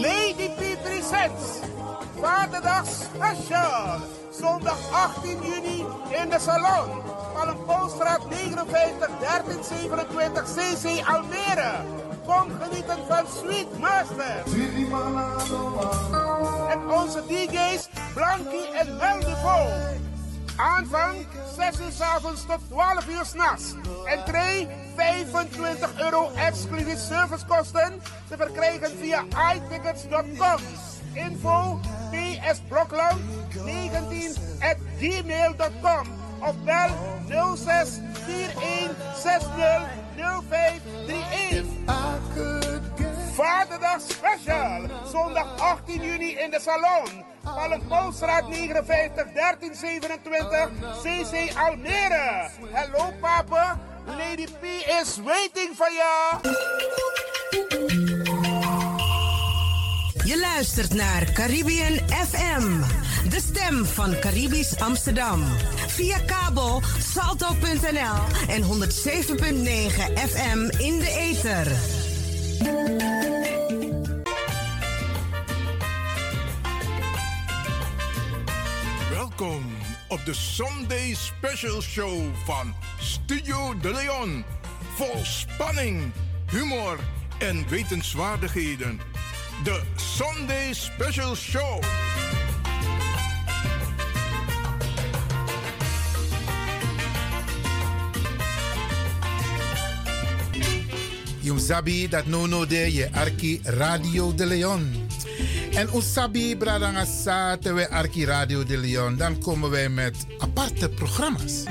Lady P3 Sets. Vaderdag special. Zondag 18 juni in de salon. Palmpoolstraat 59 1327 CC Almere. Kom genieten van Sweet Master. En onze DJ's Blanky en Meldevo. Aanvang 6 uur s avonds tot 12 uur s'nachts. Entree 25 euro exclusief servicekosten te verkrijgen via iTickets.com. Info psblokland 19 at gmail.com of bel 06 41 60 0531. Vaderdag special. Zondag 18 juni in de salon. Palmpoolstraat 59 1327 CC Almere. Hallo papa. Lady P is waiting for you. Je luistert naar Caribbean FM, de stem van Caribisch Amsterdam. Via kabel salto.nl en 107.9 FM in de ether. Welkom op de Sunday Special Show van Studio De Leon. Vol spanning, humor en wetenswaardigheden. De Sunday Special Show. Jum dat no no de je arki Radio de Leon. En usabi bradanga we arki Radio de Leon. Dan komen wij met aparte programma's.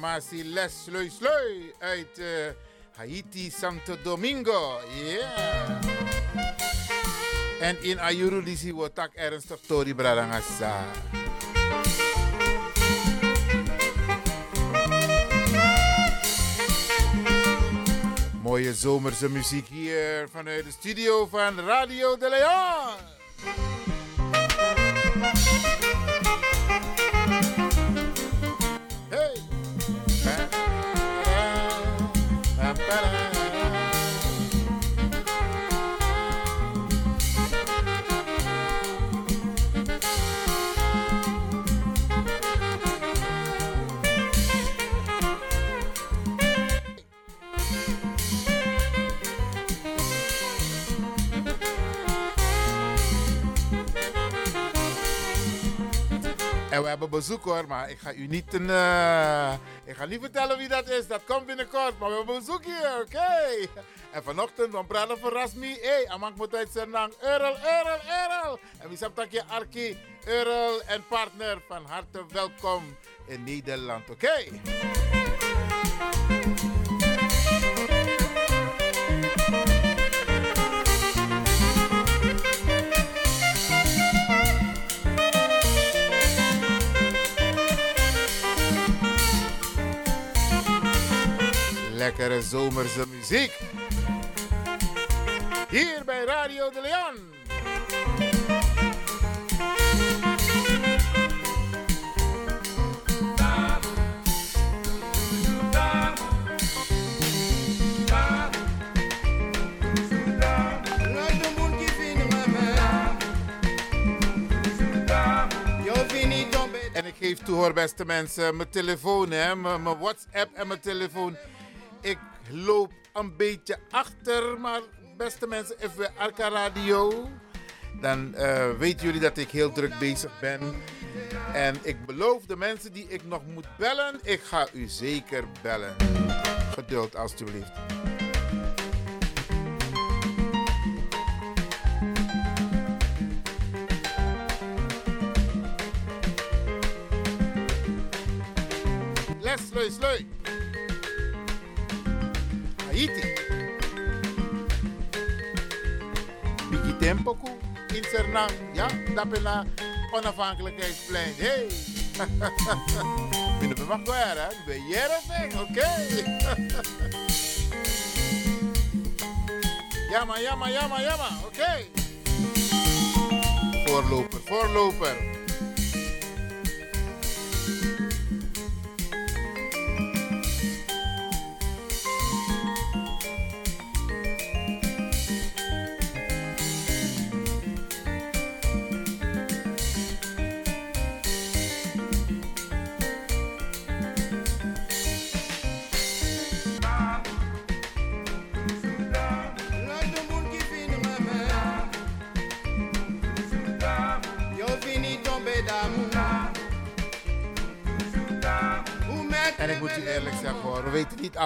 Formatie Les Slui Slui uit eh, Haiti, Santo Domingo. Yeah. En in Ayuru disi wotak ernstig tori bradangasa. Mooie zomerse muziek hier vanuit de studio van Radio de Leon. We hebben bezoek hoor, maar ik ga u niet een, eh, ik ga niet vertellen wie dat is. Dat komt binnenkort, maar we hebben bezoek hier, oké. En vanochtend, dan praten we Rasmi. Hé, hey, Amak moet uit zijn naam. Earl, Earl. En wie zegt dat je Arki, Earl en partner. Van harte welkom in Nederland, oké. lekkere zomerse muziek. Hier bij Radio de Leon. En ik geef toe hoor, beste mensen, mijn telefoon, hè, mijn WhatsApp en mijn telefoon. Ik loop een beetje achter, maar beste mensen, even Arca Radio. Dan eh, weten jullie dat ik heel druk bezig ben. En ik beloof de mensen die ik nog moet bellen, ik ga u zeker bellen. Geduld alstublieft. Slui, slui. Haiti. Bigi tempo ku in Sernang. Ja, dat na onafhankelijkheidsplein. Hey. Binnen bij Maguire, hè? Bij Jereveen, oké. Jamma, jamma, jamma, jamma, oké. Voorloper, voorloper.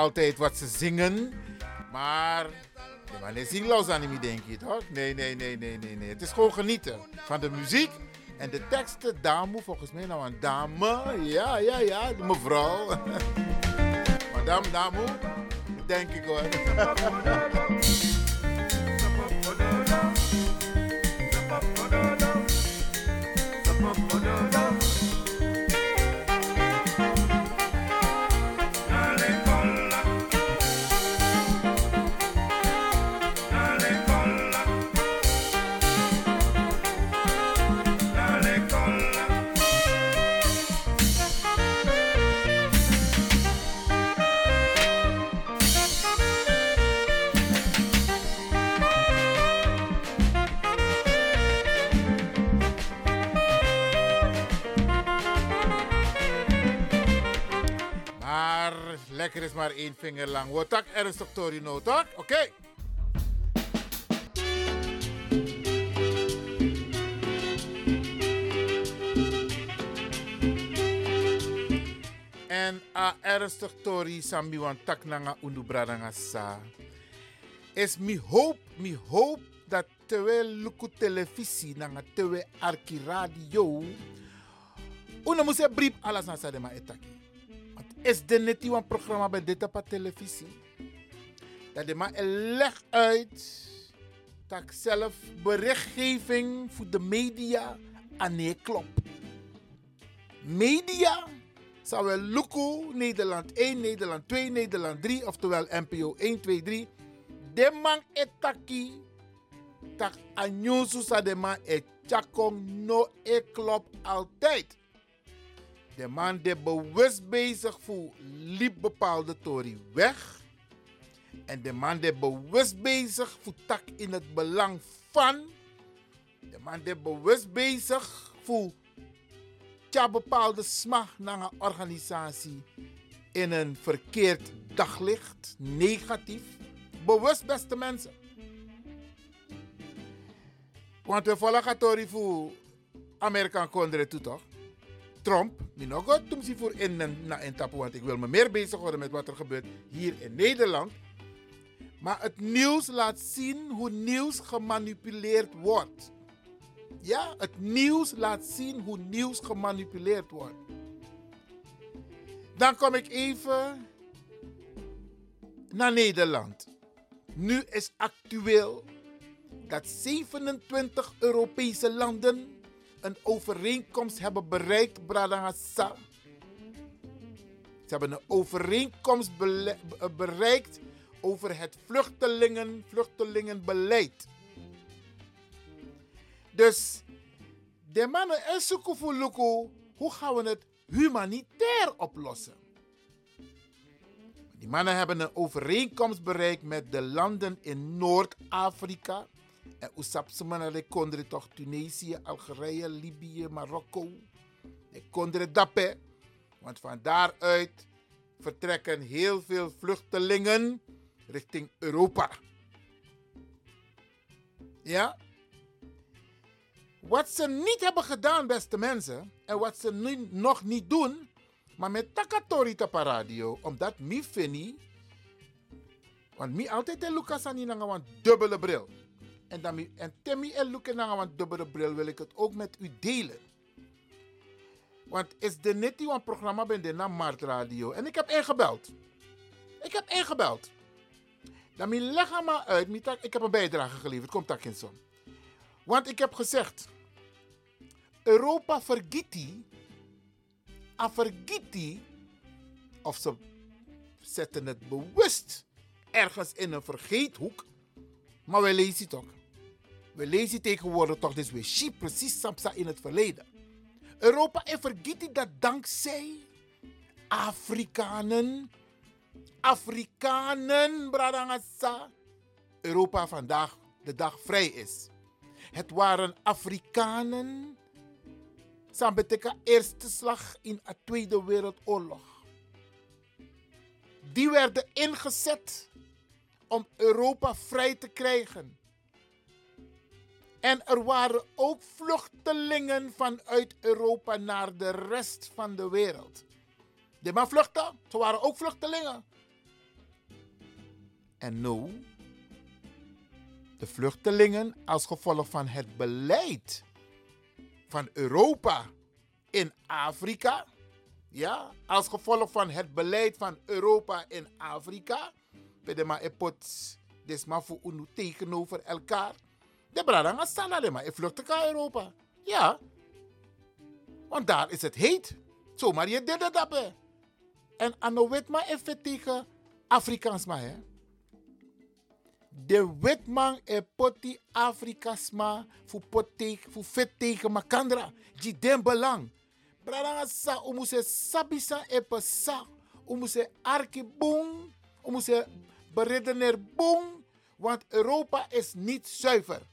Altijd wat ze zingen. Maar de man is los aan hem, denk je toch? Nee, nee, nee, nee, nee, nee. Het is gewoon genieten van de muziek. En de teksten, dame, volgens mij nou een dame. Ja, ja, ja, mevrouw. Madame, dame, denk ik hoor. is maar één vinger lang. Wat tak ernstig Torino, toch? Oké. En a ernstig tori sambi wan tak nanga undu bradanga sa. Es mi hoop, mi hoop dat terwijl luku televisie nanga terwijl arki radio. Una musse brief alas na sa de ma etaki. Is de net programma bij dit op televisie. Dat de maar leg uit dat zelf berichtgeving voor de media aan nee klopt. Media zou wel Luko, Nederland 1, Nederland 2, Nederland 3, oftewel NPO 1, 2, 3. De man etaki tak anyosu sa de man e klopt altijd. De man die bewust bezig voor liep bepaalde tori weg. En de man die bewust bezig voor tak in het belang van. De man die bewust bezig voor tja bepaalde smaak naar een organisatie in een verkeerd daglicht, negatief. Bewust beste mensen. Want we volgen tori voor Amerikaan kondre toe toch? Trump, mi nog goed toen voor in na in tappen, want ik wil me meer bezig houden met wat er gebeurt hier in Nederland. Maar het nieuws laat zien hoe nieuws gemanipuleerd wordt. Ja, het nieuws laat zien hoe nieuws gemanipuleerd wordt. Dan kom ik even naar Nederland. Nu is actueel dat 27 Europese landen een overeenkomst hebben bereikt, Bradangasa. Ze hebben een overeenkomst be- bereikt over het vluchtelingen, vluchtelingenbeleid. Dus de mannen en voor Luko, hoe gaan we het humanitair oplossen? Die mannen hebben een overeenkomst bereikt met de landen in Noord-Afrika. En Oesapseman en Kondre toch Tunesië, Algerije, Libië, Marokko. de Condre Dapé. Want van daaruit vertrekken heel veel vluchtelingen richting Europa. Ja? Wat ze niet hebben gedaan, beste mensen, en wat ze nu nog niet doen, maar met Takatori op radio, omdat mi fini, want mi altijd en Lucas aan een dubbele bril. En, dan en temi en aan een dubbele bril wil ik het ook met u delen. Want is de net die programma ben de naar Mart Radio. En ik heb ingebeld. Ik heb ingebeld. Dan mi leg maar uit. Ik heb een bijdrage geleverd. Komt zo. Want ik heb gezegd. Europa die. En vergiet die. Of ze zetten het bewust ergens in een vergeethoek. Maar we lezen het ook. We lezen tegenwoordig toch dus weer precies Samsa in het verleden. Europa en vergeet dat dankzij Afrikanen, Afrikanen, bradangasa, Europa vandaag de dag vrij is. Het waren Afrikanen. Sambeteka eerste slag in de Tweede Wereldoorlog. Die werden ingezet om Europa vrij te krijgen. En er waren ook vluchtelingen vanuit Europa naar de rest van de wereld. Die maar vluchten, ze waren ook vluchtelingen. En nu, de vluchtelingen als gevolg van het beleid van Europa in Afrika. Ja, als gevolg van het beleid van Europa in Afrika. We maar epot desma voor tegenover elkaar. De brada staan alleen maar. Ik vlucht naar Europa. Ja. Want daar is het heet. Zomaar je dit dat En aan wet maar even tegen Afrikaans maar hè. De wetman e poti Afrikaans maar voor pot tegen, voor vet tegen makandra. Die den belang. Brada sa umuse sabisa e sa. Umuse arki boom. Umuse beredeneer boom. Want Europa is niet zuiver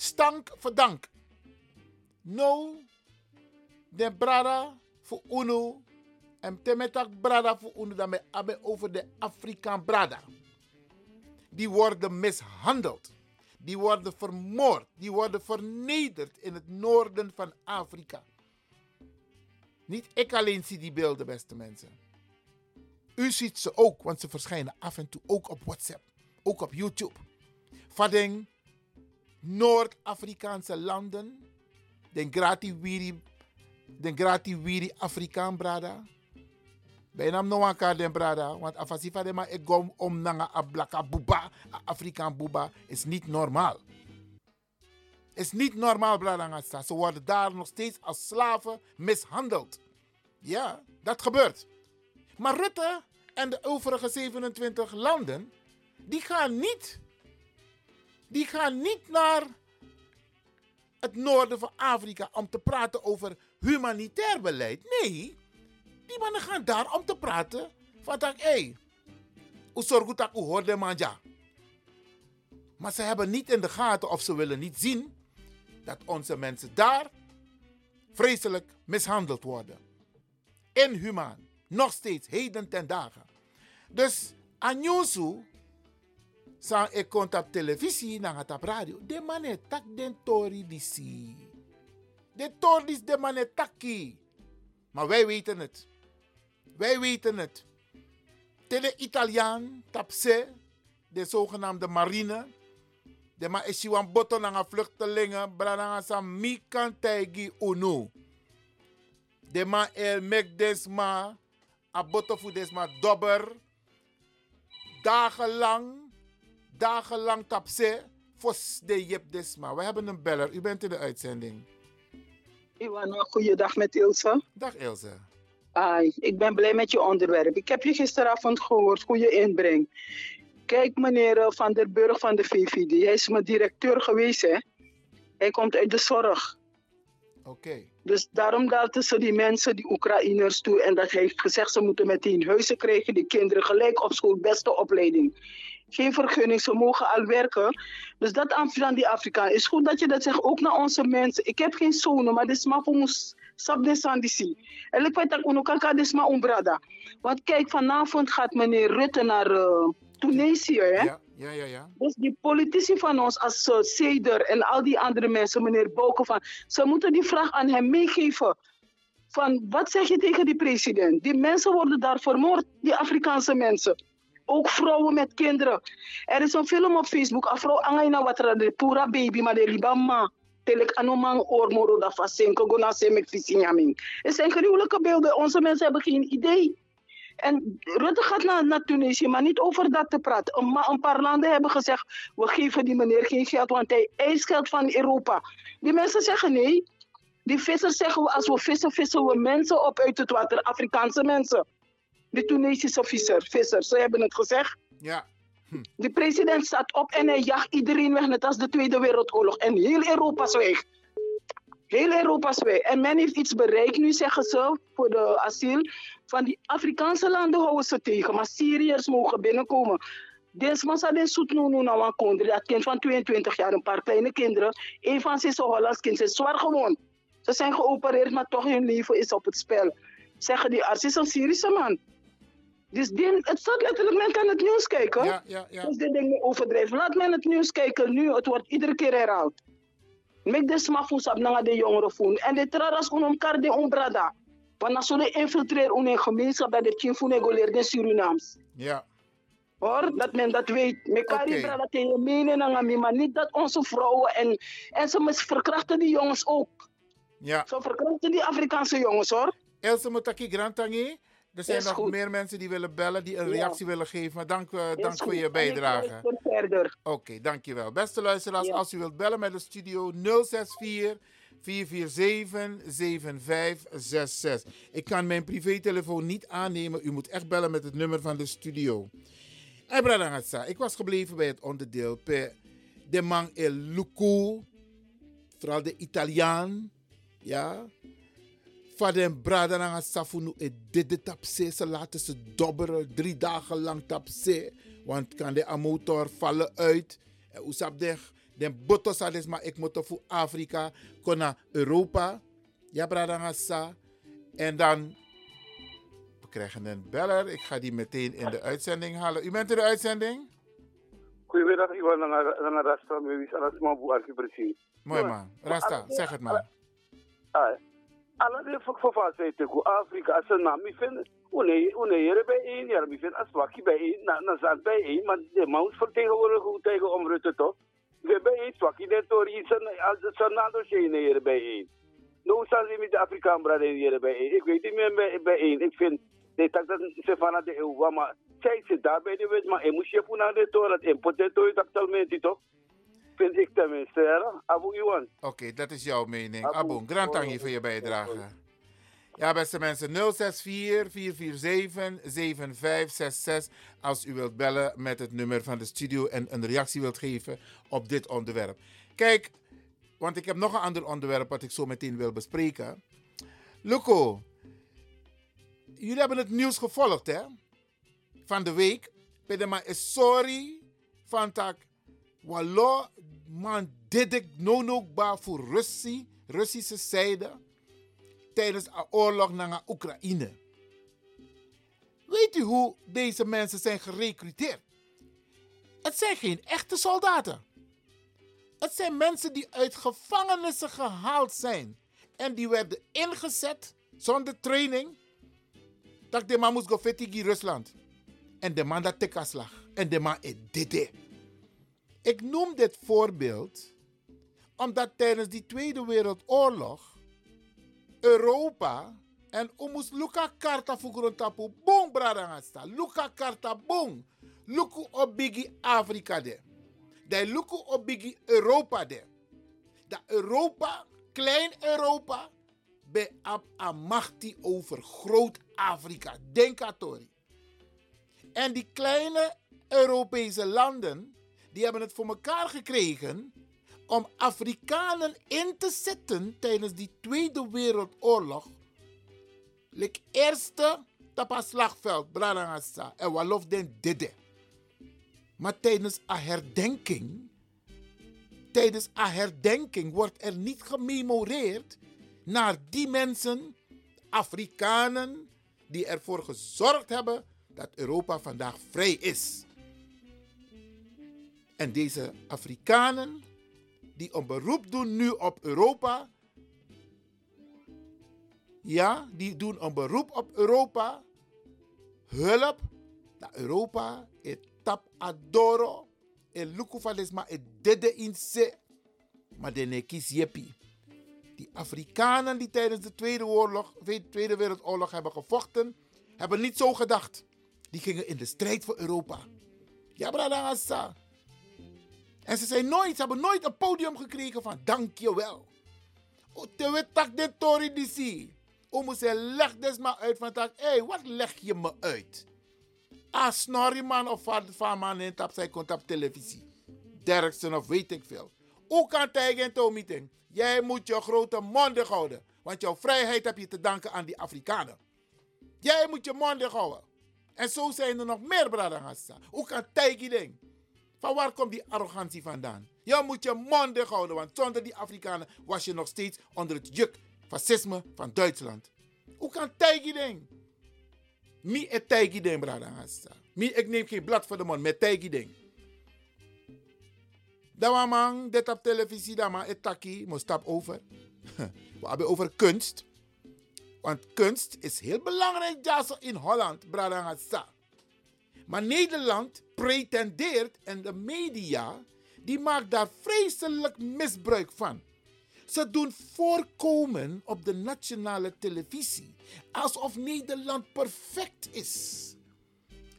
stank verdank. No, de brada voor uno. En temetak brada voor uno. Dan abe over de Afrikaan brada. Die worden mishandeld. Die worden vermoord. Die worden vernederd in het noorden van Afrika. Niet ik alleen zie die beelden, beste mensen. U ziet ze ook, want ze verschijnen af en toe ook op WhatsApp. Ook op YouTube. Vadding Noord-Afrikaanse landen. Den grati wiri, den grati wiri Afrikaan brada. Bijna no elkaar den brada. Want afasifa de ma ik gom om nanga a buba, Afrikaan buba, is niet normaal. Is niet normaal, brada. Ze worden daar nog steeds als slaven mishandeld. Ja, dat gebeurt. Maar Rutte en de overige 27 landen, die gaan niet die gaan niet naar het noorden van Afrika om te praten over humanitair beleid. Nee, die mannen gaan daar om te praten van dat, hé, hey, zorg dat u hoort manja. Maar ze hebben niet in de gaten of ze willen niet zien dat onze mensen daar vreselijk mishandeld worden. Inhumaan. Nog steeds, heden ten dagen. Dus Anyusu San ik komt op televisie, na gaat op radio. De man tak den tori disi. De tori de man takki. Maar wij weten het. Wij weten het. Tele Italiaan, tapse, de zogenaamde marine. De ma een boto na vluchtelingen, brana sa mi tegi unu. De ma el mek desma, a boto fu desma dobber. Dagenlang dagenlang tapse fos de Jep Desma. We hebben een beller. U bent in de uitzending. Iwan, goeiedag met Ilse. Dag Ilse. Ai, ik ben blij met je onderwerp. Ik heb je gisteravond gehoord hoe je inbreng. Kijk, meneer Van der Burg van de VVD. Hij is mijn directeur geweest, hè. Hij komt uit de zorg. Oké. Dus daarom laten ze die mensen, die Oekraïners toe. En dat heeft gezegd, ze moeten meteen huizen krijgen. Die kinderen gelijk op school, beste opleiding. Geen vergunning, ze mogen al werken. Dus dat aan die Afrikaan. is goed dat je dat zegt, ook naar onze mensen. Ik heb geen zonen, maar dit is maar voor ons sap de sandisi. En ik weet dat kaka dit is maar umbrada. Want kijk, vanavond gaat meneer Rutte naar uh, Tunesië. Hè? Ja, ja, ja. ja. Dus die politici van ons, als uh, Seder en al die andere mensen, meneer Bouke, van, ze moeten die vraag aan hem meegeven. Van wat zeg je tegen die president? Die mensen worden daar vermoord, die Afrikaanse mensen. Ook vrouwen met kinderen. Er is een film op Facebook, Afro Angaina Watra, de Pura Baby, maar de Libama. Telek Anomang Ormoro da Fasenko, Gona Semek Visinyamin. Het zijn gruwelijke beelden. Onze mensen hebben geen idee. En Rutte gaat naar, naar Tunesië, maar niet over dat te praten. Een, een, paar landen hebben gezegd, we geven die meneer geen geld, want hij eist geld van Europa. Die mensen zeggen nee. Die vissers zeggen, als we vissen, vissen we mensen op uit het water, Afrikaanse mensen. De Tunesische visser, vissers, ze hebben het gezegd. Ja. Hm. De president staat op en hij jaagt iedereen weg, net als de Tweede Wereldoorlog. En heel Europa weg. Heel Europa weg. En men heeft iets bereikt nu, zeggen ze, voor de asiel. Van die Afrikaanse landen houden ze tegen, maar Syriërs mogen binnenkomen. Deze man zat in Soetnoeno naar een kondri, dat kind van 22 jaar, een paar kleine kinderen. Een van een Hollands kind, ze is zwaar gewond. Ze zijn geopereerd, maar toch hun leven is op het spel. Zeggen die arts, is een Syrische man. Dus die, het staat letterlijk, men kan het nieuws kijken. Ja, ja, ja. Dus dit ding overdrijven. Laat men het nieuws kijken nu, het wordt iedere keer herhaald. Mek de smafoes op naar de jongeren voelen. En de traras unom kar de ombrada. Want als we infiltreren in een gemeenschap dat de chinfune leert in Surinaams. Ja. Hoor, dat men dat weet. Mekari Oké. brada tegen menen maar niet dat onze vrouwen en, en ze verkrachten die jongens ook. Ja. Ze verkrachten die Afrikaanse jongens hoor. Else Motaki Grantangi. Er zijn Is nog goed. meer mensen die willen bellen, die een Ja. reactie willen geven. Maar dank, eh, dank voor je bijdrage. Oké, dankjewel. Beste luisteraars, Ja. als u wilt bellen met de studio 064 447 7566. Ik kan mijn privételefoon niet aannemen. U moet echt bellen met het nummer van de studio. Ik was gebleven bij het onderdeel per de man El Luco, vooral de Italiaan, ja. Van den Bradangatsa funu e dede tapse, ze laten ze dobberen drie dagen lang tapse, want kan de motor vallen uit. En usap de den botos ades maar ik moet voor Afrika, kon naar Europa, ja Bradangatsa. En dan we krijgen een beller. Ik ga die meteen in de uitzending halen. U bent in de uitzending? Goedemiddag, Iwan Nanga Rasta, Mewis Alasma Bu Archipresie. Mooi man. Rasta, zeg het maar. Ah, alla de fok fofa say te ku Afrika asa na mi fen une une yere bij een ja mi fen aswaki bij een na na zat bij een maar de maus vertegenwoordigen hoe tegen om Rutte toch we bij een swaki de tori is een als het sanado shene yere bij een no sa ze met Afrikaan brade yere bij een ik weet niet meer bij bij ik vind de tak dat se van de EU maar zij zit daar bij de wet maar je moet de tor dat impotent to actualmente toch vind ik tenminste ja abu Iwan Oké, dat is jouw mening. Abo. Abon, grantangi voor je bijdrage. Ja, beste mensen, 064 447 7566 als u wilt bellen met het nummer van de studio en een reactie wilt geven op dit onderwerp. Kijk, want ik heb nog een ander onderwerp wat ik zo meteen wil bespreken. Luco, jullie hebben het nieuws gevolgd, hè? Van de week. Pedema is sorry van tak. Wallo, man, dit ik no no ba voor Russie, Russische zijde tijdens de oorlog naar Oekraïne. Weet u hoe deze mensen zijn gerecruiteerd? Het zijn geen echte soldaten. Het zijn mensen die uit gevangenissen gehaald zijn. En die werden ingezet zonder training. Dat de man Rusland. En de man dat tekaslag. En de man is dit. Ik noem dit voorbeeld omdat tijdens die Tweede Wereldoorlog Europa en omus luka karta fukuron tapu bong bradangasta luka karta bong luku obigi Afrika de. De luku obigi Europa de. Dat Europa klein Europa be ab amachti over groot Afrika. Denk en die kleine Europese landen die hebben het voor elkaar gekregen om Afrikanen in te zetten tijdens die Tweede Wereldoorlog. Lik eerste tapa slagveld, Bradangasa, en Walof den Dede. Maar tijdens een herdenking, tijdens een herdenking wordt er niet gememoreerd naar die mensen, Afrikanen, die ervoor gezorgd hebben dat Europa vandaag vrij is. En deze Afrikanen die een beroep doen nu op Europa, ja, die doen een beroep op Europa, hulp dat Europa het tap adoro, valesma het dede in se, maar de nekis. Die Afrikanen die tijdens de Tweede, oorlog, Tweede Wereldoorlog hebben gevochten, hebben niet zo gedacht. Die gingen in de strijd voor Europa. Ja, En ze, zijn nooit, ze hebben nooit een podium gekregen van dankjewel. Terwijl tak de tori die zie. Omo ze leg des maar uit van tak. Hé, hey, wat leg je me uit? Ah, man of van man in tap zij komt op televisie. Derksen of weet ik veel. Hoe kan tegen to meeting? Jij moet je grote mond houden. Want jouw vrijheid heb je te danken aan die Afrikanen. Jij moet je mond houden. En zo zijn er nog meer bradangassa. Hoe kan Taiki ding? Van waar komt die arrogantie vandaan? Je moet je mond houden, want zonder die Afrikanen was je nog steeds onder het juk fascisme van Duitsland. Hoe kan Taiki ding? Mi et Taiki ding, bradangassa. Mi, ik neem geen blad voor de mond met Taiki ding. Dat man, dit op televisie, dat man, etaki, moet stap over. We hebben over kunst. Want kunst is heel belangrijk in Holland, Bradangasa. Maar Nederland pretendeert en de media, die maakt daar vreselijk misbruik van. Ze doen voorkomen op de nationale televisie alsof Nederland perfect is.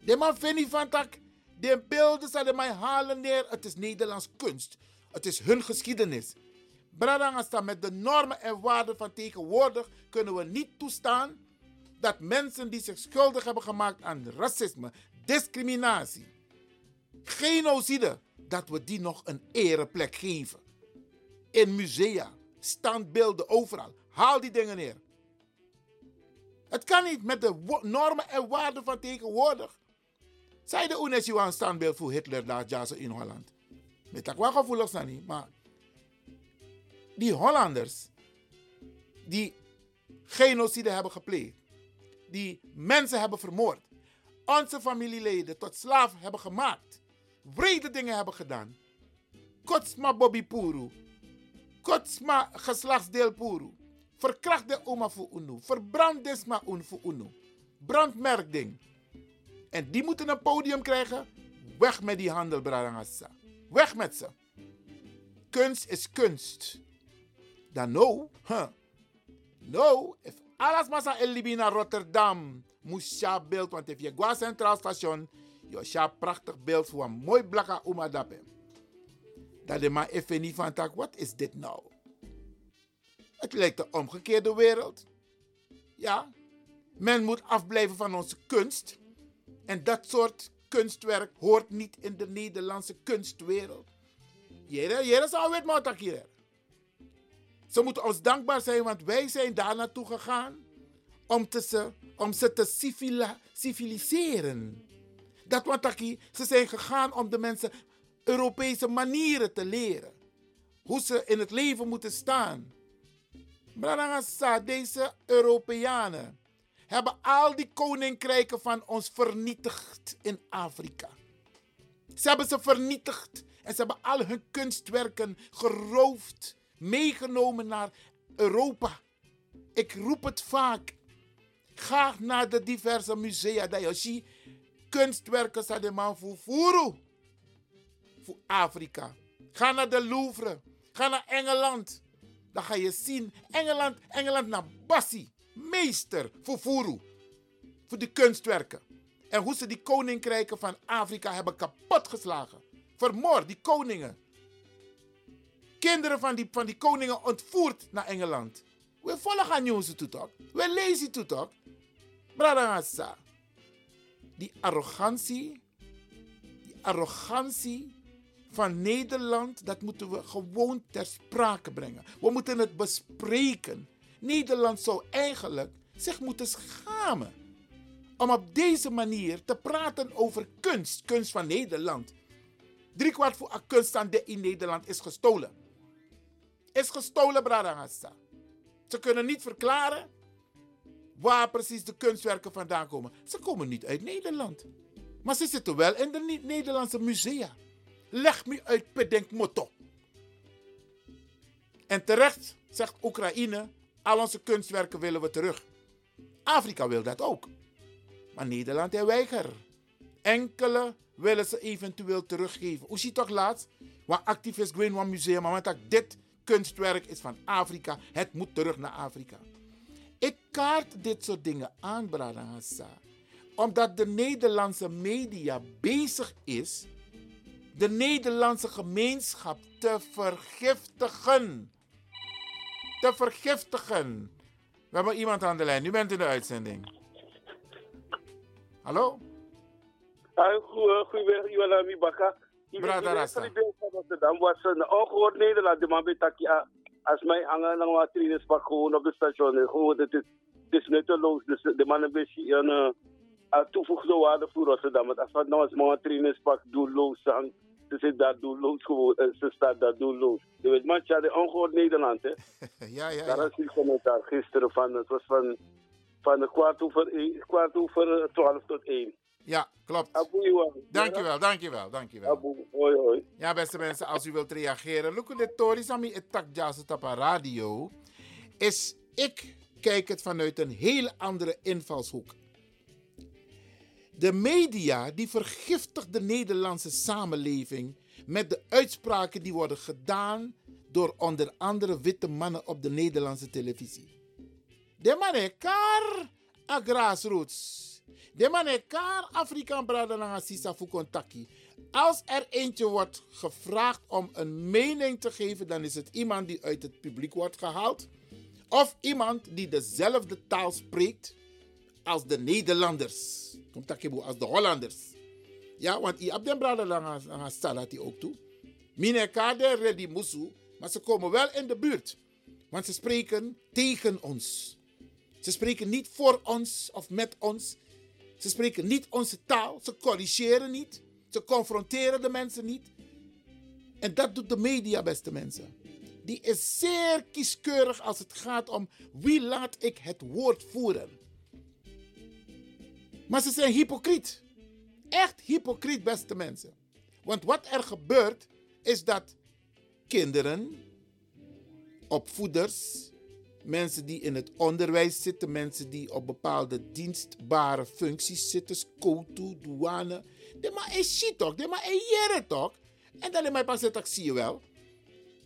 De man vindt van tak, de beelden zullen mij halen neer. Het is Nederlands kunst. Het is hun geschiedenis. Bradangasta, met de normen en waarden van tegenwoordig kunnen we niet toestaan dat mensen die zich schuldig hebben gemaakt aan racisme, discriminatie, genocide, dat we die nog een ereplek geven. In musea, standbeelden, overal. Haal die dingen neer. Het kan niet met de normen en waarden van tegenwoordig. Zij de UNESCO een standbeeld voor Hitler daar in Holland. Met dat wel gevoelig niet, maar die Hollanders die genocide hebben gepleegd, die mensen hebben vermoord, onze familieleden tot slaaf hebben gemaakt, wrede dingen hebben gedaan. Kotsma Bobby Puru, Kotsma geslachtsdeel Puru, verkracht de oma voor unu, verbrand desma un voor unu, brandmerkding. En die moeten een podium krijgen. Weg met die handel, Brarangassa. Weg met ze. Kunst is kunst dan no, huh. no, if alles massa elibi naar Rotterdam, moest je beeld, want if je gaat Centraal Station, je hebt prachtig beeld voor een mooi blakka umadape. Dat de maar even niet van wat is dit nou? Het lijkt de omgekeerde wereld. Ja, men moet afblijven van onze kunst. En dat soort kunstwerk hoort niet in de Nederlandse kunstwereld. Jere, jere zou hier. Ze moeten ons dankbaar zijn, want wij zijn daar naartoe gegaan om, te ze, om ze te civiliseren. Dat wat ze zijn gegaan om de mensen Europese manieren te leren. Hoe ze in het leven moeten staan. Branagasa, deze Europeanen hebben al die koninkrijken van ons vernietigd in Afrika. Ze hebben ze vernietigd en ze hebben al hun kunstwerken geroofd meegenomen naar Europa. Ik roep het vaak. Ga naar de diverse musea dat je ziet. Kunstwerken zijn de man voor Furu. Voor Afrika. Ga naar de Louvre. Ga naar Engeland. Dan ga je zien. Engeland, Engeland naar Bassi. Meester voor Furu. Voor de kunstwerken. En hoe ze die koninkrijken van Afrika hebben kapotgeslagen. Vermoord, die koningen kinderen van die, van die koningen ontvoerd naar Engeland. We volgen nieuws toe toch? We lezen toe toch? Bradangasa. Die arrogantie, die arrogantie van Nederland, dat moeten we gewoon ter sprake brengen. We moeten het bespreken. Nederland zou eigenlijk zich moeten schamen om op deze manier te praten over kunst, kunst van Nederland. Drie kwart voor kunst aan de in Nederland is gestolen. Is gestolen, Bradangassa. Ze kunnen niet verklaren waar precies de kunstwerken vandaan komen. Ze komen niet uit Nederland. Maar ze zitten wel in de Nederlandse musea. Leg me uit Pedenk Motto. En terecht zegt Oekraïne, al onze kunstwerken willen we terug. Afrika wil dat ook. Maar Nederland heeft weiger. Enkele willen ze eventueel teruggeven. Hoe ziet toch laatst? Waar activist Green One Museum, maar dat dit kunstwerk is van Afrika. Het moet terug naar Afrika. Ik kaart dit soort dingen aan, Bradangasa. Omdat de Nederlandse media bezig is de Nederlandse gemeenschap te vergiftigen. Te vergiftigen. We hebben iemand aan de lijn. U bent in de uitzending. Hallo? Goedemiddag, Iwana Mibaka. Brada Rasta. Dan was een ongehoord Nederland. De man weet als mij hangen dan wat trainingspak gewoon op de station. Gewoon, het is, het is nutteloos. Dus de man een beetje een uh, toevoegde waarde voor Rotterdam. Want als we nou als man trainingspak doelloos zijn, ze zit daar doelloos gewoon. Ze staat daar doelloos. Je weet, man, ja, de ongehoord Nederland, hè? ja, ja, ja. Daar is die commentaar gisteren van. Het was van, van kwart over, kwart over twaalf tot één. Ja, klopt. Abu, dankjewel, dankjewel, dankjewel. Hoi, hoi. Ja, beste mensen, als u wilt reageren. Look at Tori Sami Tapa Radio. Is ik kijk het vanuit een heel andere invalshoek. De media die vergiftigt de Nederlandse samenleving met de uitspraken die worden gedaan door onder andere witte mannen op de Nederlandse televisie. De mannen kar a grassroots. De kar Afrikaan brada na sisa. Als er eentje wordt gevraagd om een mening te geven, dan is het iemand die uit het publiek wordt gehaald. Of iemand die dezelfde taal spreekt als de Nederlanders. Als de Hollanders. Ja, want i ab den brada lang aan salati ook toe. Mine kade ready musu, maar ze komen wel in de buurt. Want ze spreken tegen ons. Ze spreken niet voor ons of met ons. Ze spreken niet onze taal. Ze corrigeren niet. Ze confronteren de mensen niet. En dat doet de media, beste mensen. Die is zeer kieskeurig als het gaat om wie laat ik het woord voeren. Maar ze zijn hypocriet. Echt hypocriet, beste mensen. Want wat er gebeurt, is dat kinderen, opvoeders, mensen die in het onderwijs zitten, mensen die op bepaalde dienstbare functies zitten, SCOTU, douane, de maar is shit toch, de maar jere toch. En dan in mijn pas dat zie je wel.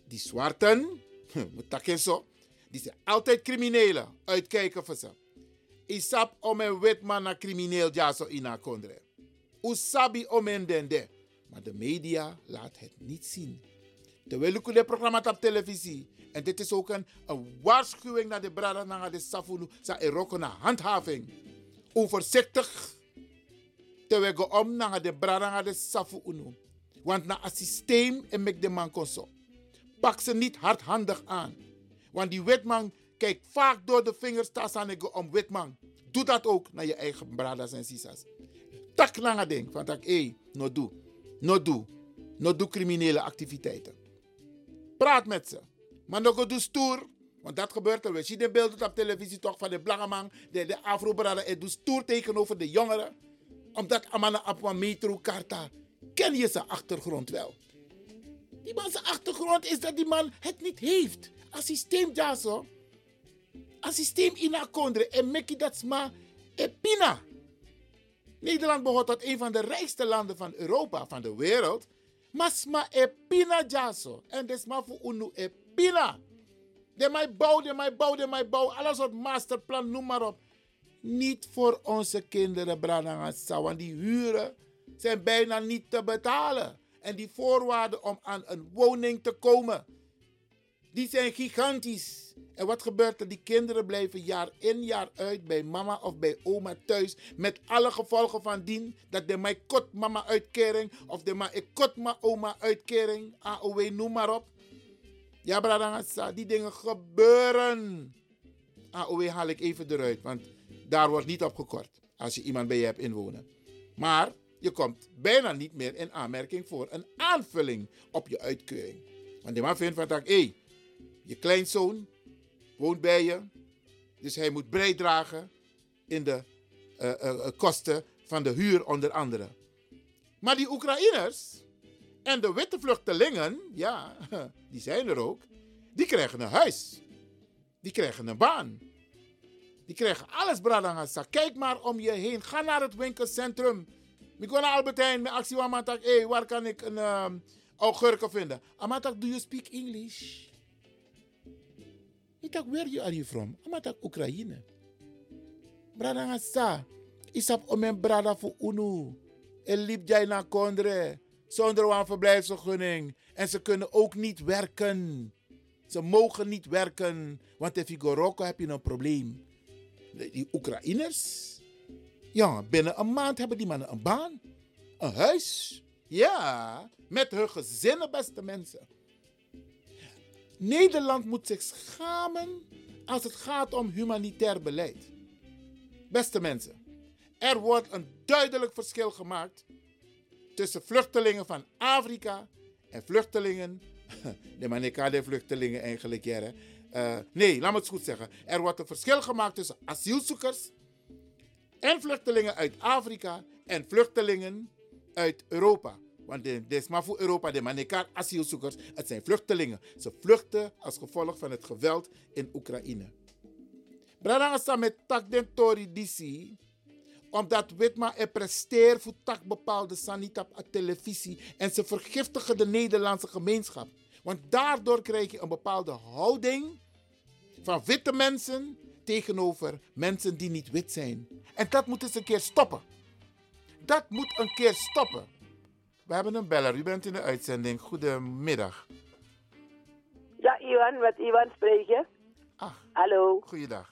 Die zwarten, zo, die zijn altijd criminelen, uitkijken voor ze. Isap om een witman na crimineel jaso ina kondre. Usabi om een dende. Maar de media laat het niet zien. Ik het programma op televisie. En dit is ook een, waarschuwing naar de brada naar de safunu. Sa eroko na handhaving. Onvoorzichtig. Terwijl ik om naar de brada naar de safunu. Want na een systeem en mek de man konso. Pak ze niet hardhandig aan. Want die wetman kijkt vaak door de vingers tasan om witman. Doe dat ook naar je eigen bradas en sisas. Tak lange ding van tak, hé, no doe. No doe. No doe criminele activiteiten. Praat met ze. Maar nog doe stoer. Want dat gebeurt er. We zien de beelden op televisie toch van de blanke de, de afro-brada. Hij doet stoer tegenover de jongeren. Omdat Amana Apwa Metro Karta. Ken je zijn achtergrond wel? Die man achtergrond is dat die man het niet heeft. Een systeem ja zo. Een systeem in akondre. En meki dat sma epina. Nederland behoort tot een van de rijkste landen van Europa, van de wereld. Maar sma epina jaso. En dat sma voor unu epina. De mij bouw, de mij bouw, de mij bouw. Alles soort masterplan, noem maar op. Niet voor onze kinderen, Branagasa. Want die huren zijn bijna niet te betalen. En die voorwaarden om aan een woning te komen Die zijn gigantisch. En wat gebeurt er? Die kinderen blijven jaar in jaar uit bij mama of bij oma thuis. Met alle gevolgen van dien. Dat de mij kot mama uitkering. Of de mij ma oma uitkering. AOW, noem maar op. Ja, Bradangasa, die dingen gebeuren. AOW haal ik even eruit, want daar wordt niet op gekort. Als je iemand bij je hebt inwonen. Maar je komt bijna niet meer in aanmerking voor een aanvulling op je uitkering. Want die man vindt van hé, je kleinzoon woont bij je. Dus hij moet bijdragen in de eh, eh, eh, kosten van de huur onder andere. Maar die Oekraïners en de witte vluchtelingen, ja, die zijn er ook. Die krijgen een huis. Die krijgen een baan. Die krijgen alles, Bradangasa. Kijk maar om je heen. Ga naar het winkelcentrum. Ik ga naar Albertijn met actie waar hé, hey, waar kan ik een uh, augurken vinden? Amatak, do you speak English? Dacht, where are you from? Amatak, Oekraïne. Bradangasa. Isap om mijn brada voor UNU. En liep jij naar Kondre. Zonder een verblijfsvergunning. En ze kunnen ook niet werken. Ze mogen niet werken. Want in Figoroko heb je een probleem. Die Oekraïners. Ja, binnen een maand hebben die mannen een baan. Een huis. Ja, met hun gezinnen, beste mensen. Nederland moet zich schamen als het gaat om humanitair beleid. Beste mensen, er wordt een duidelijk verschil gemaakt tussen vluchtelingen van Afrika en vluchtelingen. De manika de vluchtelingen eigenlijk, ja. Uh, nee, laat me het goed zeggen. Er wordt een verschil gemaakt tussen asielzoekers en vluchtelingen uit Afrika en vluchtelingen uit Europa. Want dit is maar voor Europa, de manika asielzoekers, het zijn vluchtelingen. Ze vluchten als gevolg van het geweld in Oekraïne. Bradangasa met tak den tori disi, omdat Witma er presteert voor tak bepaalde sanitap op televisie en ze vergiftigen de Nederlandse gemeenschap. Want daardoor krijg je een bepaalde houding van witte mensen tegenover mensen die niet wit zijn. En dat moet eens een keer stoppen. Dat moet een keer stoppen. We hebben een beller. U bent in de uitzending. Goedemiddag. Ja, Iwan, met Iwan spreek je. Ah, Hallo. goeiedag.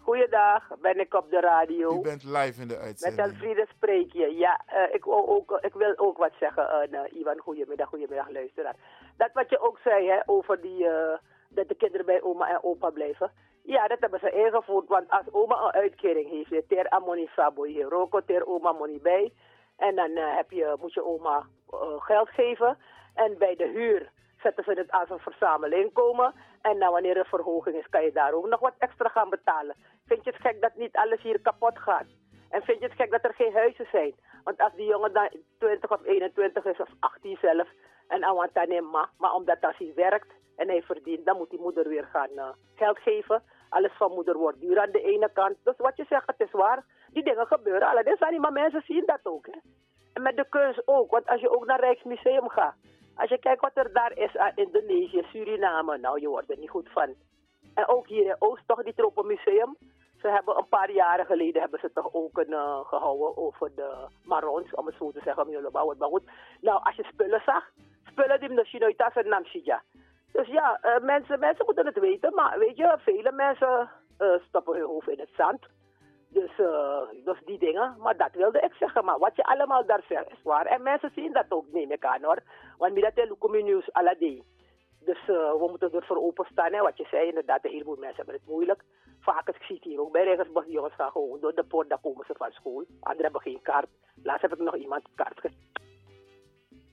Goeiedag, ben ik op de radio. U bent live in de Met uitzending. Elfriede spreek je. Ja, eh, ik, wil ook, ik wil ook wat zeggen, nou, Iwan. Goedemiddag, goedemiddag, luisteraar. Dat wat je ook zei hè, over die, eh, dat de kinderen bij oma en opa blijven. Ja, dat hebben ze ingevoerd. Want als oma een uitkering heeft, ter amoni hier, roko ter oma money bij. En dan eh, heb je, moet je oma eh, geld geven. En bij de huur zetten ze het als een verzamelinkomen. En nou, wanneer er verhoging is, kan je daar ook nog wat extra gaan betalen. Vind je het gek dat niet alles hier kapot gaat? En vind je het gek dat er geen huizen zijn? Want als die jongen dan 20 of 21 is of 18 zelf en Awantanema, maar omdat als hij werkt en hij verdient, dan moet die moeder weer gaan eh, geld geven. Alles van moeder wordt duur aan de ene kant. Dus wat je zegt, het is waar. Die dingen gebeuren. Alleen niet, maar mensen zien dat ook. En met de keus ook. Want als je ook naar Rijksmuseum gaat. Als je kijkt wat er daar is aan Indonesië, Suriname. Nou, je wordt er niet goed van. En ook hier in Oost, toch, die Tropenmuseum. Ze hebben een paar jaren geleden hebben ze toch ook een eh, gehouden over de Marons, om het zo te zeggen, nou, als je spullen zag, spullen die misschien nooit als een namsija. Dus ja, eh, mensen, mensen moeten het weten, maar weet je, vele mensen eh, stoppen hun hoofd in het zand. Dus, eh, dus die dingen, maar dat wilde ik zeggen. Maar wat je allemaal daar zegt is waar. En mensen zien dat ook, neem ik aan hoor. Want Lukumi News alledee. Dus eh, we moeten ervoor openstaan. Hè. Wat je zei, inderdaad, een heleboel mensen hebben het moeilijk. Vaak, ik zie het hier ook bij die jongens gaan gewoon door de poort, dan komen ze van school. Anderen hebben geen kaart. Laatst heb ik nog iemand kaart gegeven.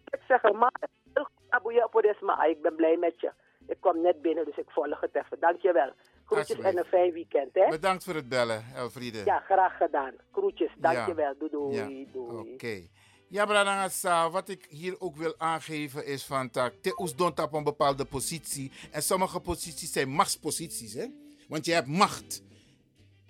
Ik zeg, maar, ik ben blij met je. Ik kwam net binnen, dus ik volg het even. Dankjewel. Groetjes en een fijn weekend, hè? Bedankt voor het bellen, Elfriede. Ja, graag gedaan. Groetjes, dankjewel. Ja. Doei, doei. Ja. Oké. Ja, Bradangasa, wat ik hier ook wil aangeven is van tak, te oesdont op een bepaalde positie. En sommige posities zijn machtsposities, hè? Want je hebt macht.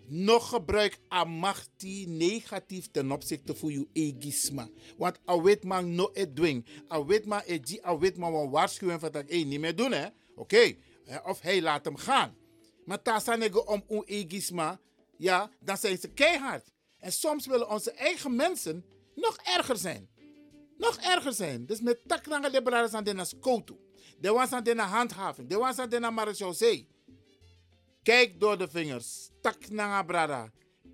Nog gebruik aan macht die negatief ten opzichte van je egisma. Want a weet man no et dwing. A weet man et die a weet man een waarschuwing van dat hey, niet meer doen, hè? Oké. hè, Of hij laat hem gaan. Maar tasanego om uw egisma, ja, dan zijn ze keihard. En soms willen onze eigen mensen nog erger zijn. Nog erger zijn. Dus met takranga liberales aan de nas koutu. De was aan de handhaving. De was aan de marechaussee. Kijk door de vingers. Tak naar brada.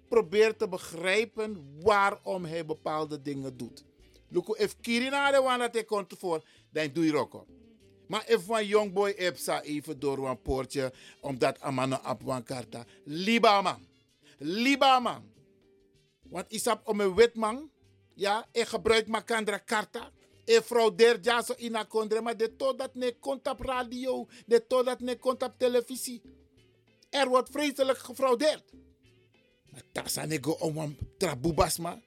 Probeer te begrijpen waarom hij bepaalde dingen doet. Luko, if Kirina de dat hij komt voor, dan doe je ook op. Maar if een young boy epsa even door een poortje, omdat amano op een karta. Liba man. Liba man. Want isap om een wit man, ja, ik gebruik makandra karta. E fraudeer ja zo in a kondre, maar de to dat ne komt op radio, de to dat ne komt op televisie. Er wordt vreselijk gefraudeerd. Maar tasa ne go om een trabubasma,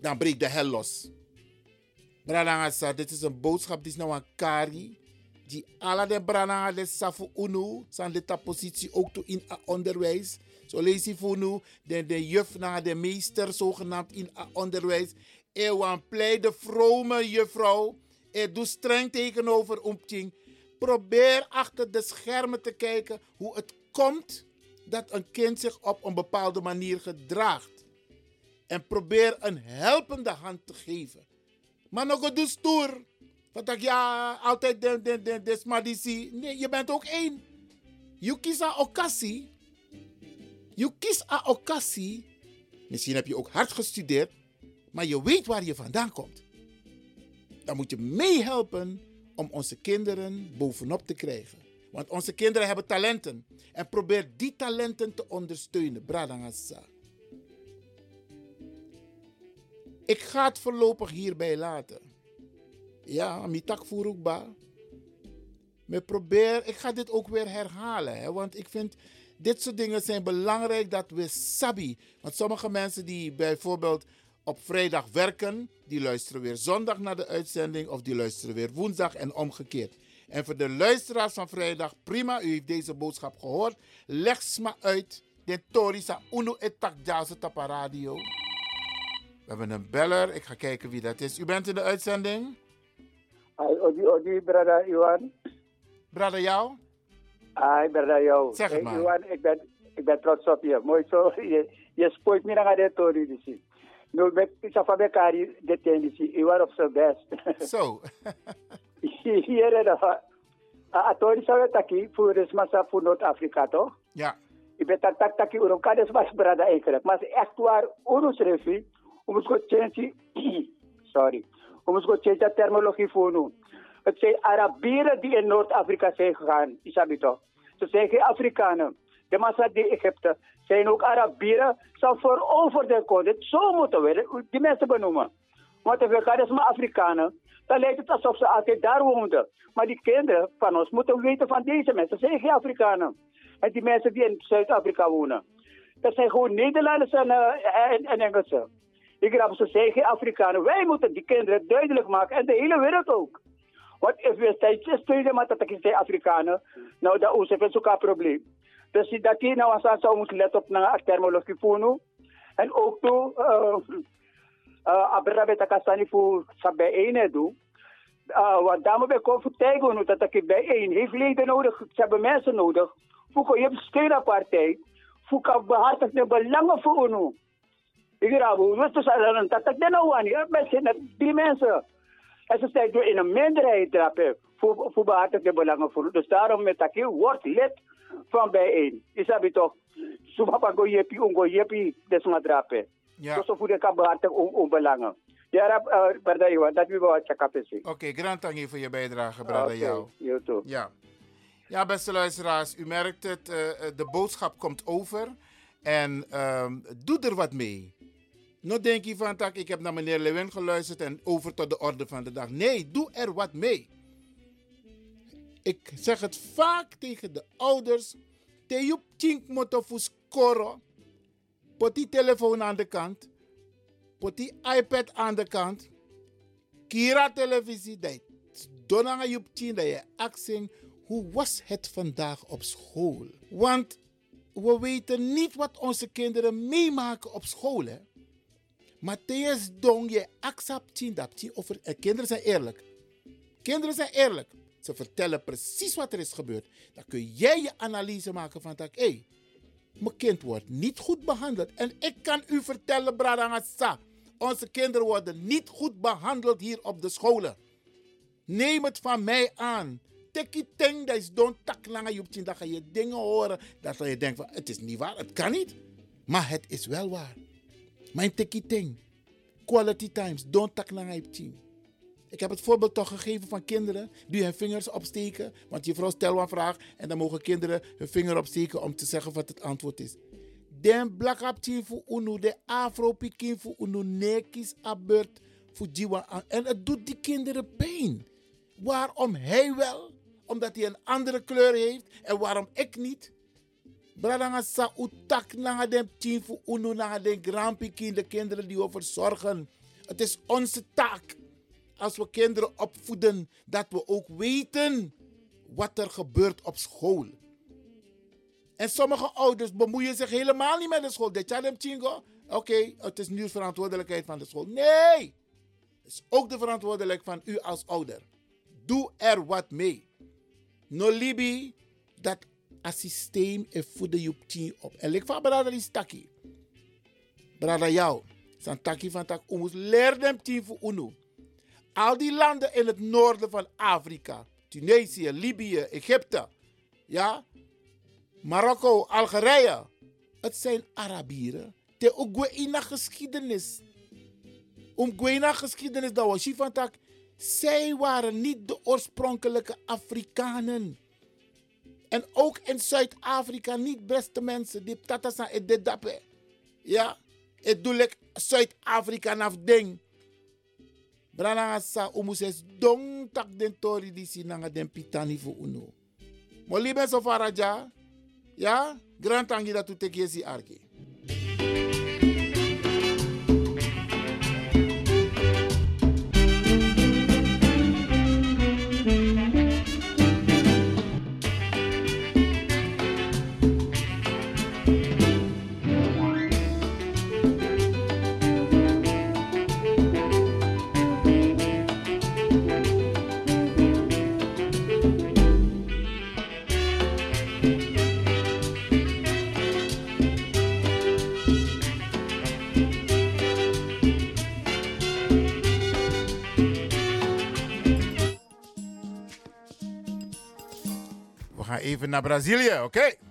dan breekt de hel los. Brananga dit is een boodschap, dit is nou een kari. Die alle de brananga de safu unu, zijn de positie ook toe in het onderwijs. Zo je voor nu, de, de juf naar de meester, zogenaamd in het onderwijs. Ewan pleit de vrome juffrouw. E doe streng tegenover Ompting. Probeer achter de schermen te kijken hoe het komt dat een kind zich op een bepaalde manier gedraagt. En probeer een helpende hand te geven. Maar nog een stoer. Want ik ja, altijd de, de, de, de smadisi. Nee, je bent ook één. Je kiest een occasie. Je kiest een occasie. Misschien heb je ook hard gestudeerd, maar je weet waar je vandaan komt. Dan moet je meehelpen om onze kinderen bovenop te krijgen. Want onze kinderen hebben talenten. En probeer die talenten te ondersteunen. Bradangasa. Ik ga het voorlopig hierbij laten. Ja, mitak furukba. Maar probeer, ik ga dit ook weer herhalen. Hè, want ik vind, dit soort dingen zijn belangrijk dat we sabi. Want sommige mensen die bijvoorbeeld op vrijdag werken, die luisteren weer zondag naar de uitzending of die luisteren weer woensdag en omgekeerd. En voor de luisteraars van vrijdag, prima, u heeft deze boodschap gehoord. Leg ze maar uit. De Torisa Uno Etak Tapa Radio. We hebben een beller. Ik ga kijken wie dat is. U bent in de uitzending? Hi, Odi, Odi, brada Iwan. Brada jou? Hi, brada jou. Zeg het Hey, maar. Iwan, ik ben, ik ben trots op je. Mooi zo. Je, je spoort me naar de tori, dus. Nu, met Safa Kari, de tendency. Iwan op zijn best. Zo. Hier is de... A tori zou het taki, voor de massa voor Noord-Afrika, toch? Ja. Ik ben tak tak taki, urum kades was brada eigenlijk. Maar echt waar, urus refi, om het goed change, sorry, om het goed change terminologie voor nu. Het zijn Arabieren die in Noord-Afrika zijn gegaan, isabi toch? Ze zijn geen Afrikanen. De massa die Egypte zijn ook Arabieren, zou voorover de code. Zo moeten we die mensen benoemen. Want gaan dus maar Afrikanen, dan lijkt het alsof ze altijd daar woonden. Maar die kinderen van ons moeten weten van deze mensen, ze zijn geen Afrikanen. En die mensen die in Zuid-Afrika wonen. Dat zijn gewoon Nederlanders en, eh, en, en Engelsen. Ik grap, ze zijn geen Afrikanen. Wij moeten die kinderen duidelijk maken en de hele wereld ook. Want als we steeds steunen met ik Afrikanen, nou dat is een probleem. Dus dat je nou aan zou moeten letten op naar terminologie voor nu. En ook toe, uh, uh, abrabe takasani voor sa bijeen doen. Uh, want daarom ben ik ook vertellen dat ik bijeen heeft leden nodig, ze hebben mensen nodig. Voor je hebt steun aan partij, voor kan behartig de belangen voor nu. Ik raad hoe dus aan dat ik nou aan je mensen, die mensen. En ze zijn in een minderheid trappen voor, voor behartig de belangen voor. Dus daarom met dat je wordt lid van bijeen. Is dat toch? Sumapa go yepi, ungo yepi, desmadrape. Ja. Dus voor de kan behartig om, om belangen. Ja, rap, uh, pardon, Iwan, dat we wat up Oké, grand dank je voor je bijdrage, brada jou. Ja. Ja, beste luisteraars, u merkt het, eh, eh, de boodschap komt over. En ehm, doe er wat mee. Nou denk je van, tak, ik heb naar meneer Lewin geluisterd en over tot de orde van de dag. Nee, doe er wat mee. Ik zeg het vaak tegen de ouders. Te je tink moto voor scoren. Pot die telefoon aan de kant. Pot die iPad aan de kant. Kira televisie. Dat Donanga je tien dat je accent. Hoe was het vandaag op school? Want we weten niet wat onze kinderen meemaken op school. Hè? Matthäus Dong, je accepteert dat. Over, en kinderen zijn eerlijk. Kinderen zijn eerlijk. Ze vertellen precies wat er is gebeurd. Dan kun jij je analyse maken van dat. Hé, hey, mijn kind wordt niet goed behandeld. En ik kan u vertellen, Bradangasa. Onze kinderen worden niet goed behandeld hier op de scholen. Neem het van mij aan. tikkie ting, dat is don tak tien, dan ga je dingen horen dat je denkt van, het is niet waar, het kan niet. Maar het is wel waar. Mijn tikkie ting. Quality times, don't tak langer je op tien. Ik heb het voorbeeld toch gegeven van kinderen die hun vingers opsteken. Want je vrouw stelt een vraag en dan mogen kinderen hun vinger opsteken om te zeggen wat het antwoord is. Den black up team voor unu, de afro pikin voor unu, nekis abert voor jiwa. En het doet die kinderen pijn. Waarom hij wel? Omdat hij een andere kleur heeft en waarom ik niet? Bradanga sa utak nanga team voor unu, nanga den grandpikin, de kinderen die we verzorgen. Het is onze taak als we kinderen opvoeden, dat we ook weten wat er gebeurt op school. En sommige ouders bemoeien zich helemaal niet met de school. De chalem chingo. Oké, het is nu de verantwoordelijkheid van de school. Nee! Het is ook de verantwoordelijkheid van u als ouder. Doe er wat mee. No libi dat een systeem en voeden je op. En ik van brada is taki. Brada jou. San taki van tak umus. Leer dem team voor unu. Al die landen in het noorden van Afrika. Tunesië, Libië, Egypte. Ja, Marokko, Algerije. Het zijn Arabieren. Te ook ina geschiedenis. Om ina geschiedenis dat was. Zij waren niet de oorspronkelijke Afrikanen. En ook in Zuid-Afrika niet beste mensen. Die tatasa et de dappe. Ja, het doe ik Zuid-Afrika naf ding. Brana sa umuses dong tak den tori di sinanga den pitani fu uno. Mo libe so faraja. Ja, grand tangi dat tu tekesi arki. We gaan even naar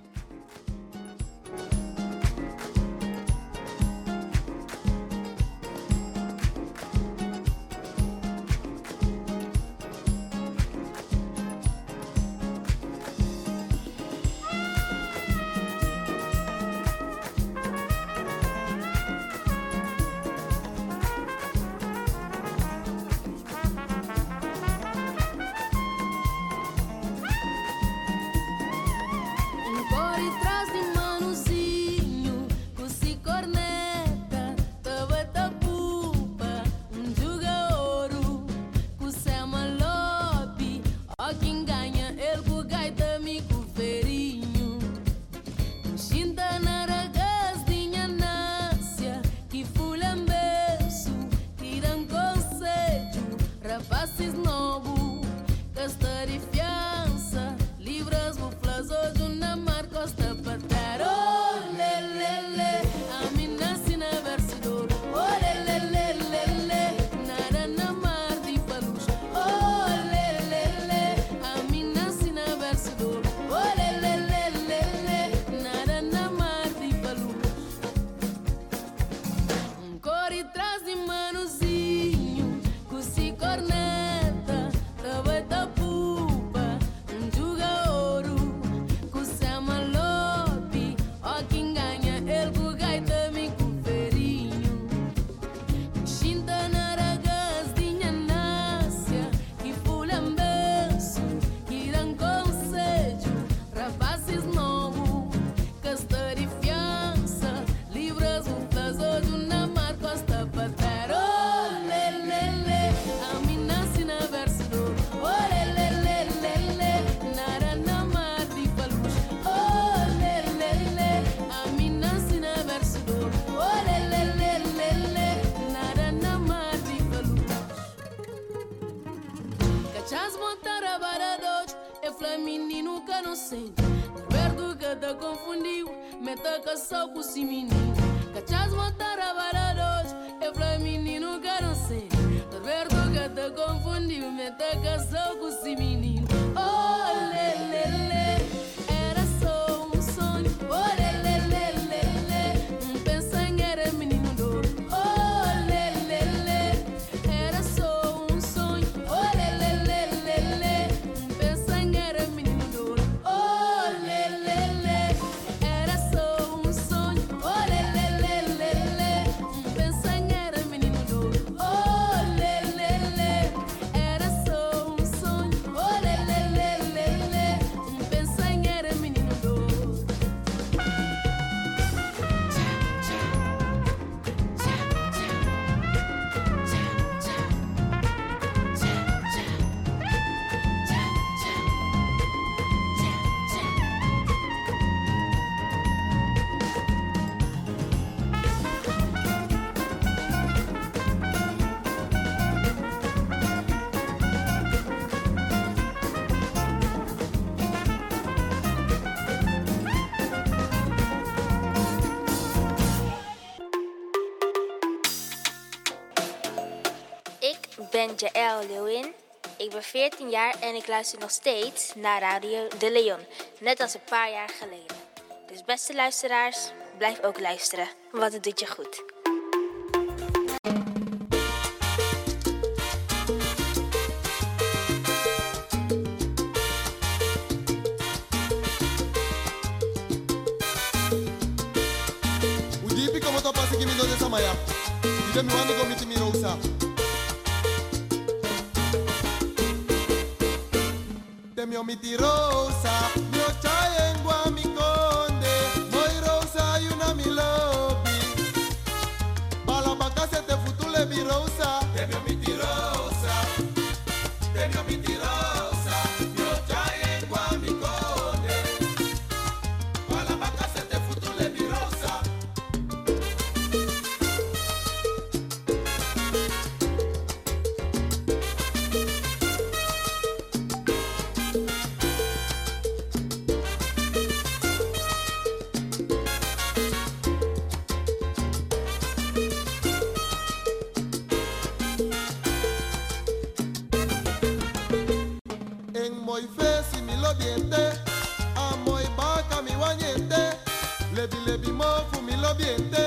sente. Verdo que tá confundiu, me tá só com o simini. Cachas matar a barados, eu pra menino garancei. Verdo que tá confundiu, me tá só com o simini. ben Jaël Ik ben 14 jaar en ik luister nog steeds naar Radio De Leon, net als een paar jaar geleden. Dus beste luisteraars, blijf ook luisteren, want het doet je goed. pretty Rosa, mi ocha engua mi conde, moi Rosa una mi Rosa. amoi baka mi wanyende lebi lebi mo fumi lobiende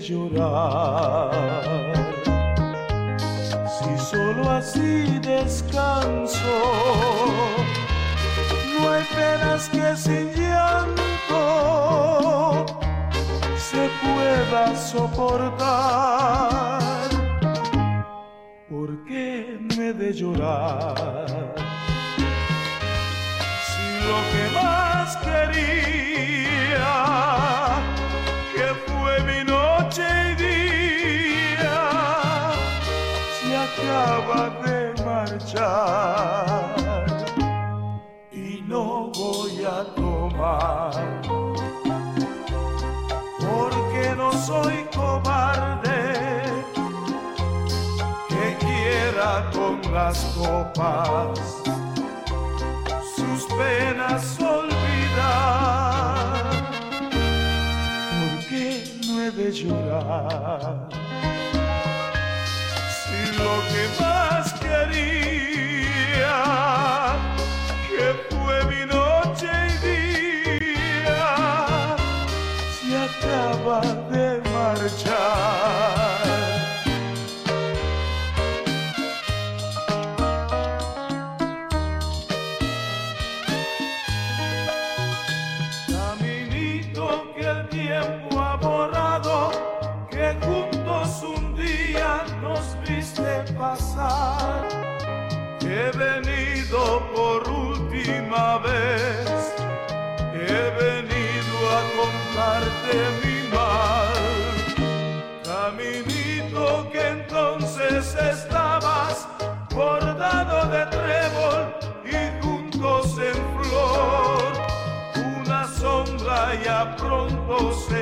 llorar. acaba de marchar y no voy a tomar. Porque no soy cobarde que quiera con las copas sus penas olvidar. Porque no he de llorar lo que más quería. você.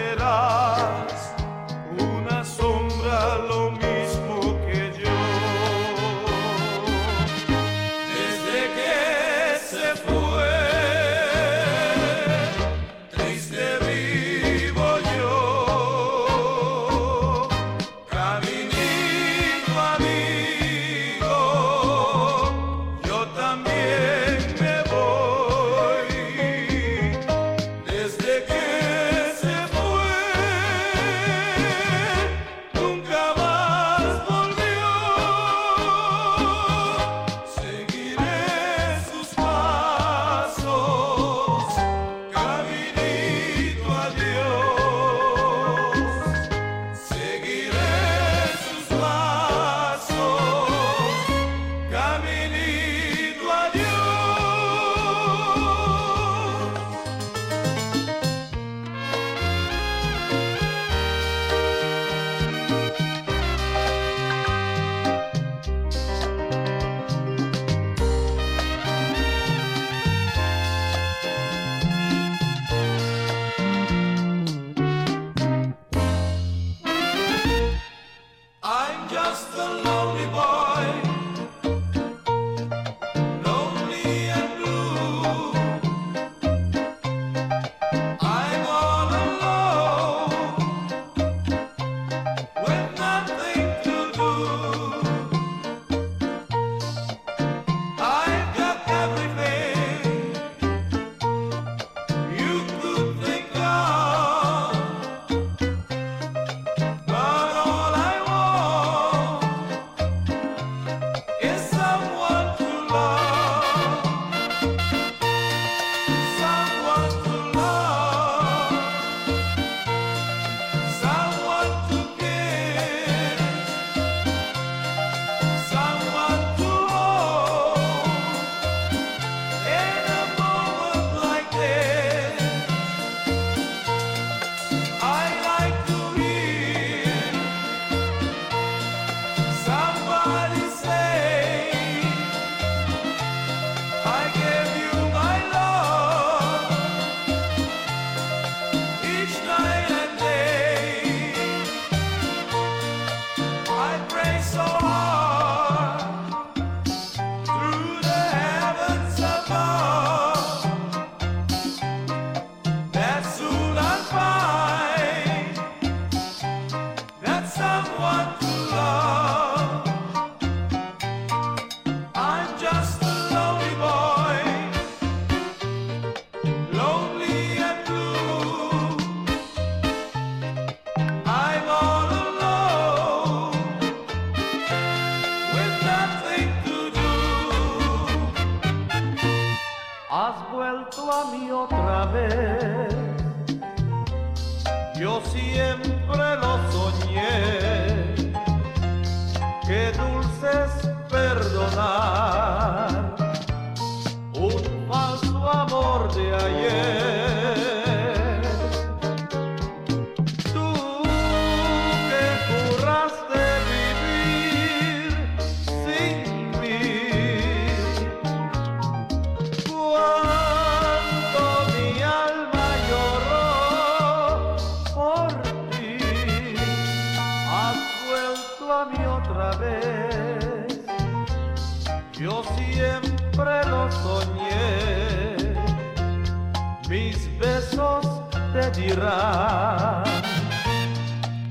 Besos te dirán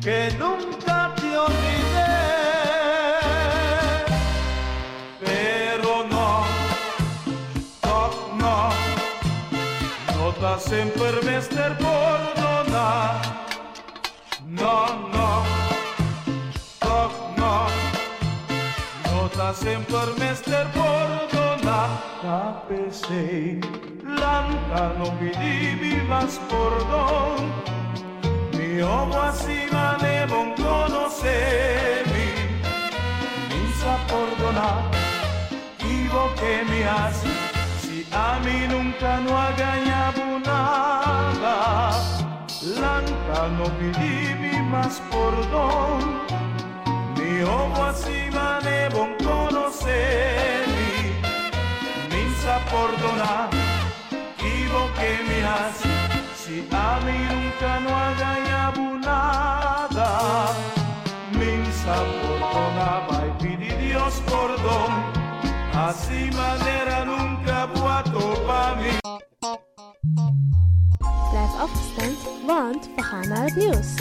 que nunca te olvidé. Pero no, no, no, no t'ha sempre mester perdonar. No, no, Sempermester Bordona KPC Lantano pidi vivas Bordon Mi obasina ne bon conocevi Misa Bordona Ivo que mi has Si a mi nunca no agañabo nada. Lantano pidi vivas Bordon Mi obasina Minsa perdonar, equivoqué hace. Si a mí nunca no ha ganhado nada. Minsa perdonar, vai pedir Dios perdón. Así manera nunca boato pa mí. Blijf afgestemd, want we gaan naar het nieuws.